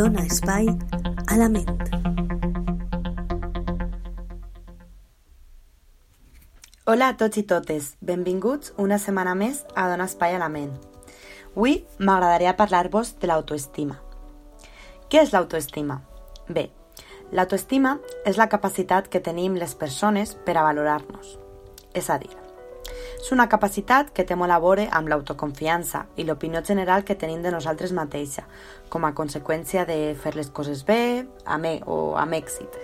dona espai a la ment. Hola a tots i totes, benvinguts una setmana més a Dona Espai a la Ment. Avui m'agradaria parlar-vos de l'autoestima. Què és l'autoestima? Bé, l'autoestima és la capacitat que tenim les persones per a valorar-nos. És a dir, és una capacitat que té molt a veure amb l'autoconfiança i l'opinió general que tenim de nosaltres mateixa, com a conseqüència de fer les coses bé amb, o amb èxit.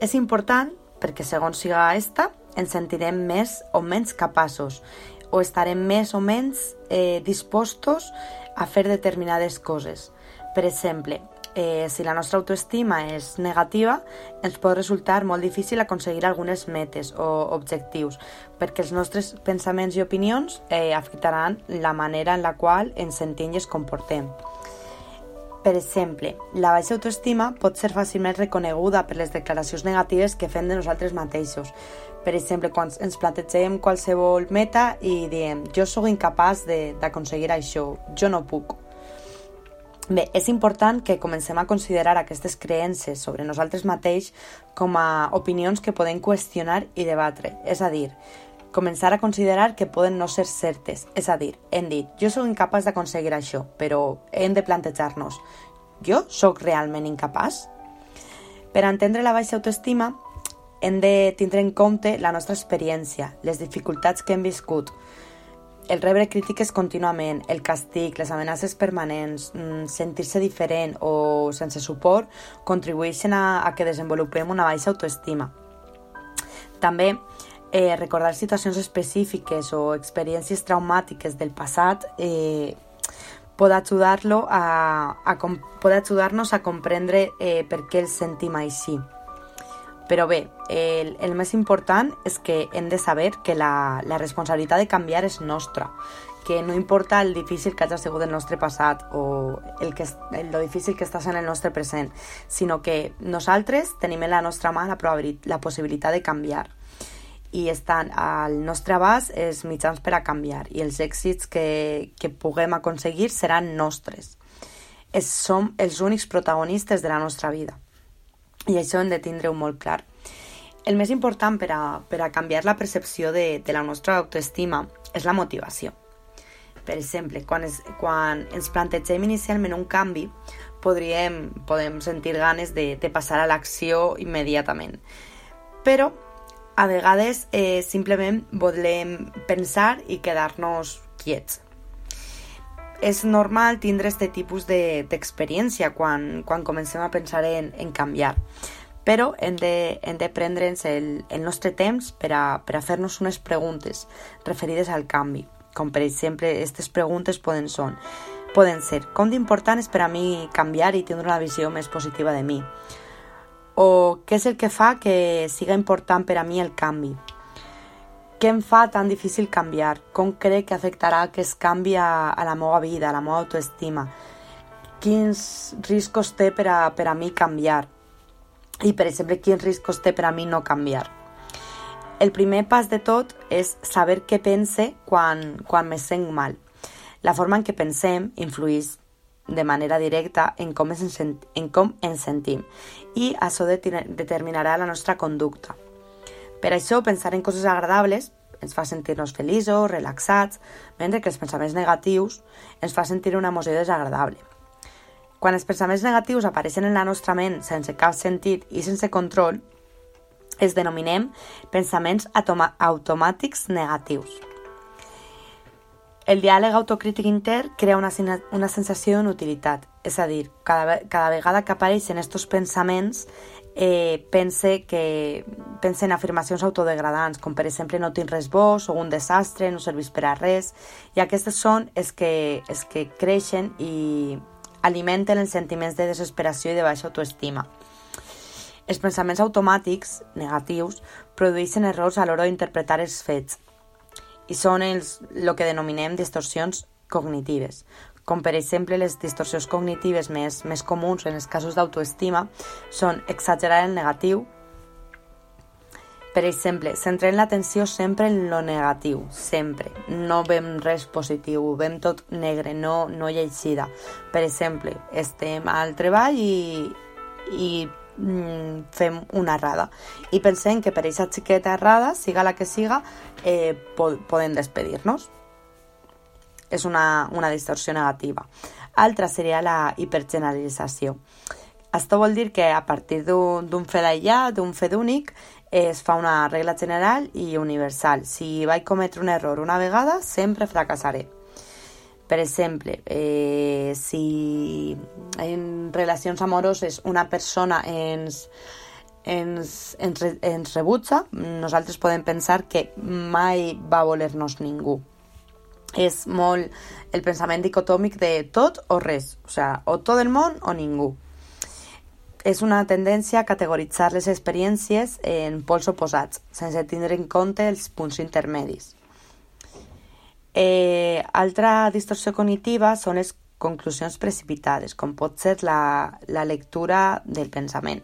És important perquè, segons siga esta, ens sentirem més o menys capaços o estarem més o menys eh, dispostos a fer determinades coses. Per exemple, eh, si la nostra autoestima és negativa, ens pot resultar molt difícil aconseguir algunes metes o objectius, perquè els nostres pensaments i opinions eh, afectaran la manera en la qual ens sentim i ens comportem. Per exemple, la baixa autoestima pot ser fàcilment reconeguda per les declaracions negatives que fem de nosaltres mateixos. Per exemple, quan ens plantegem qualsevol meta i diem jo sóc incapaç d'aconseguir això, jo no puc. Bé, és important que comencem a considerar aquestes creences sobre nosaltres mateix com a opinions que podem qüestionar i debatre. És a dir, començar a considerar que poden no ser certes. És a dir, hem dit, jo sóc incapaç d'aconseguir això, però hem de plantejar-nos, jo sóc realment incapaç? Per entendre la baixa autoestima, hem de tindre en compte la nostra experiència, les dificultats que hem viscut, el rebre crítiques contínuament, el castig, les amenaces permanents, mm, sentir-se diferent o sense suport contribueixen a, a que desenvolupem una baixa autoestima. També eh, recordar situacions específiques o experiències traumàtiques del passat eh, pot ajudar-lo a, a, pot ajudar-nos a comprendre eh, per què el sentim així. Però bé, el, el més important és que hem de saber que la, la responsabilitat de canviar és nostra, que no importa el difícil que hagi sigut el nostre passat o el, que, el, lo difícil que està sent el nostre present, sinó que nosaltres tenim en la nostra mà la, la possibilitat de canviar i estan al nostre abast els mitjans per a canviar i els èxits que, que puguem aconseguir seran nostres. Es, som els únics protagonistes de la nostra vida i això hem de tindre-ho molt clar. El més important per a, per a canviar la percepció de, de la nostra autoestima és la motivació. Per exemple, quan, es, quan ens plantegem inicialment un canvi, podríem, podem sentir ganes de, de passar a l'acció immediatament. Però a vegades eh, simplement volem pensar i quedar-nos quiets. És normal tindre aquest tipus d'experiència de, quan, quan comencem a pensar en, en canviar, però hem de, hem de prendre'ns el, el nostre temps per a, per a fer-nos unes preguntes referides al canvi, com per exemple aquestes preguntes poden, son, poden ser com d'important és per a mi canviar i tindre una visió més positiva de mi? O què és el que fa que siga important per a mi el canvi? Què em fa tan difícil canviar? Com crec que afectarà que es canvi a, a la meva vida, a la meva autoestima? Quins riscos té per a, per a mi canviar? I, per exemple, quins riscos té per a mi no canviar? El primer pas de tot és saber què pense quan, quan me sent mal. La forma en què pensem influeix de manera directa en com ens, en com ens sentim i això determinarà la nostra conducta. Per això, pensar en coses agradables ens fa sentir-nos feliços, relaxats, mentre que els pensaments negatius ens fa sentir una emoció desagradable. Quan els pensaments negatius apareixen en la nostra ment sense cap sentit i sense control, es denominem pensaments automàtics negatius. El diàleg autocrític intern crea una, una sensació d'inutilitat, és a dir, cada, cada vegada que apareixen aquests pensaments eh, pense, que, pense en afirmacions autodegradants, com per exemple no tinc res bo, sóc un desastre, no serveix per a res, i aquestes són els que, els que creixen i alimenten els sentiments de desesperació i de baixa autoestima. Els pensaments automàtics, negatius, produeixen errors a l'hora d'interpretar els fets, i són els, el que denominem distorsions cognitives, com per exemple les distorsions cognitives més, més comuns en els casos d'autoestima són exagerar el negatiu, Per exemple, centrem l'atenció sempre en lo negatiu, sempre. No vem res positiu, vem tot negre, no, no llegida. Per exemple, estem al treball i, i mm, fem una errada. I pensem que per aquesta xiqueta errada, siga la que siga, eh, po podem despedir-nos. És una, una distorsió negativa. Altra seria la hipergeneralització. Això vol dir que a partir d'un fet aïllat, d'un fet únic, es fa una regla general i universal. Si vaig cometre un error una vegada, sempre fracassaré. Per exemple, eh, si en relacions amoroses una persona ens, ens, ens, ens rebutja, nosaltres podem pensar que mai va voler-nos ningú. És molt el pensament dicotòmic de tot o res, o, sea, o tot el món o ningú és una tendència a categoritzar les experiències en pols oposats, sense tindre en compte els punts intermedis. Eh, altra distorsió cognitiva són les conclusions precipitades, com pot ser la, la lectura del pensament.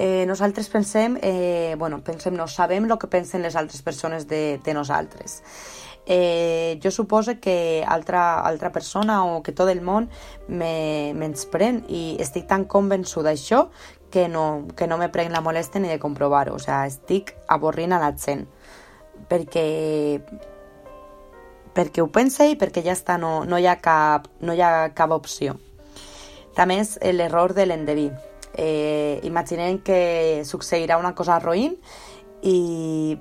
Eh, nosaltres pensem, eh, bueno, pensem, no sabem el que pensen les altres persones de, de nosaltres eh, jo suposo que altra, altra persona o que tot el món me, pren i estic tan convençuda d'això que no, que no me prenc la molesta ni de comprovar-ho. O sigui, estic avorrint a la gent perquè perquè ho pense i perquè ja està, no, no, hi ha cap, no hi ha cap opció. També és l'error de l'endeví. Eh, imaginem que succeirà una cosa roïn i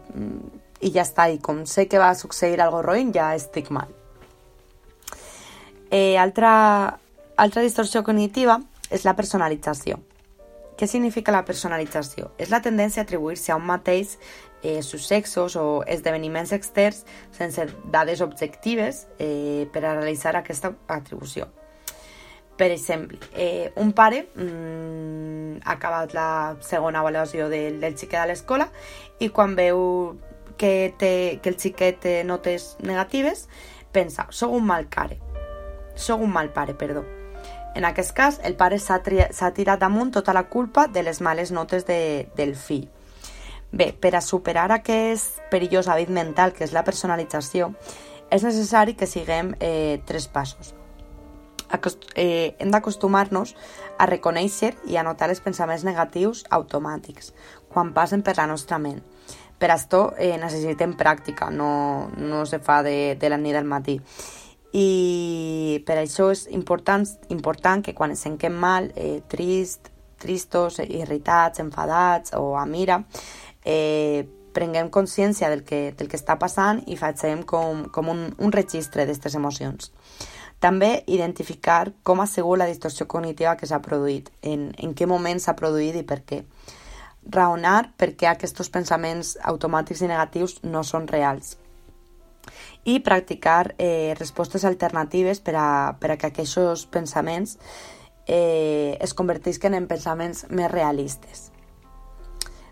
i ja està, i com sé que va succeir algo roïn, ja estic mal. Eh, altra, altra distorsió cognitiva és la personalització. Què significa la personalització? És la tendència a atribuir-se a un mateix eh, successos o esdeveniments externs sense dades objectives eh, per a realitzar aquesta atribució. Per exemple, eh, un pare mmm, ha acabat la segona avaluació del, del xiquet a l'escola i quan veu que, té, que el xiquet té notes negatives, pensa, sóc un mal pare. Sóc un mal pare, perdó. En aquest cas, el pare s'ha tirat damunt tota la culpa de les males notes de, del fill. Bé, per a superar aquest perillós hàbit mental que és la personalització, és necessari que siguem eh, tres passos. Acost eh, hem d'acostumar-nos a reconèixer i a notar els pensaments negatius automàtics quan passen per la nostra ment per això eh, necessitem pràctica, no, no se fa de, de la nit al matí. I per això és important, important que quan ens sentim mal, eh, trist, tristos, irritats, enfadats o a mira, eh, prenguem consciència del que, del que està passant i facem com, com un, un registre d'aquestes emocions. També identificar com ha sigut la distorsió cognitiva que s'ha produït, en, en què moment s'ha produït i per què raonar per què aquests pensaments automàtics i negatius no són reals i practicar eh, respostes alternatives per a, per a que aquests pensaments eh, es convertisquen en pensaments més realistes.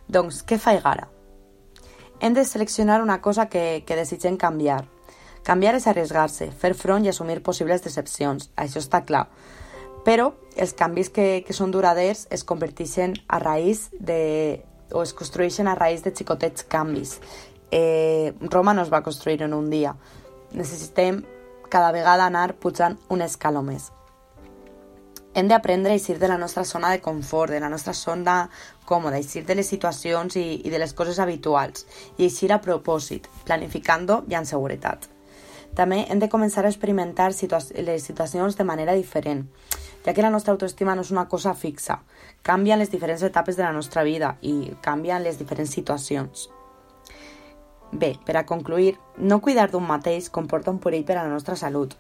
Doncs, què faig ara? Hem de seleccionar una cosa que, que desitgem canviar. Canviar és arriesgar-se, fer front i assumir possibles decepcions, això està clar però els canvis que, que són duraders es converteixen a raïs de, o es construeixen a raïs de xicotets canvis. Eh, Roma no es va construir en un dia. Necessitem cada vegada anar pujant un escaló més. Hem d'aprendre a eixir de la nostra zona de confort, de la nostra zona còmoda, eixir de les situacions i, i de les coses habituals i eixir a propòsit, planificant i en seguretat. També hem de començar a experimentar situa les situacions de manera diferent ja que la nostra autoestima no és una cosa fixa. Canvien les diferents etapes de la nostra vida i canvien les diferents situacions. Bé, per a concluir, no cuidar d'un mateix comporta un perill per a la nostra salut.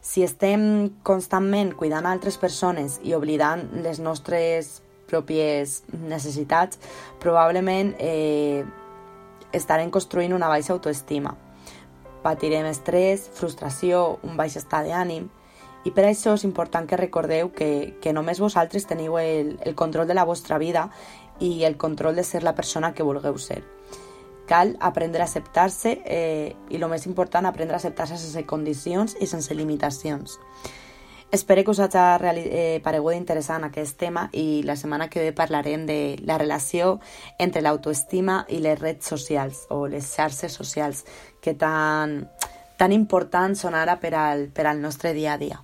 Si estem constantment cuidant altres persones i oblidant les nostres pròpies necessitats, probablement eh, estarem construint una baixa autoestima. Patirem estrès, frustració, un baix estat d'ànim i per això és important que recordeu que, que només vosaltres teniu el, el control de la vostra vida i el control de ser la persona que vulgueu ser. Cal aprendre a acceptar-se eh, i el més important, aprendre a acceptar-se sense condicions i sense limitacions. Espero que us hagi eh, paregut interessant aquest tema i la setmana que ve parlarem de la relació entre l'autoestima i les redes socials o les xarxes socials que tan, tan importants són ara per al, per al nostre dia a dia.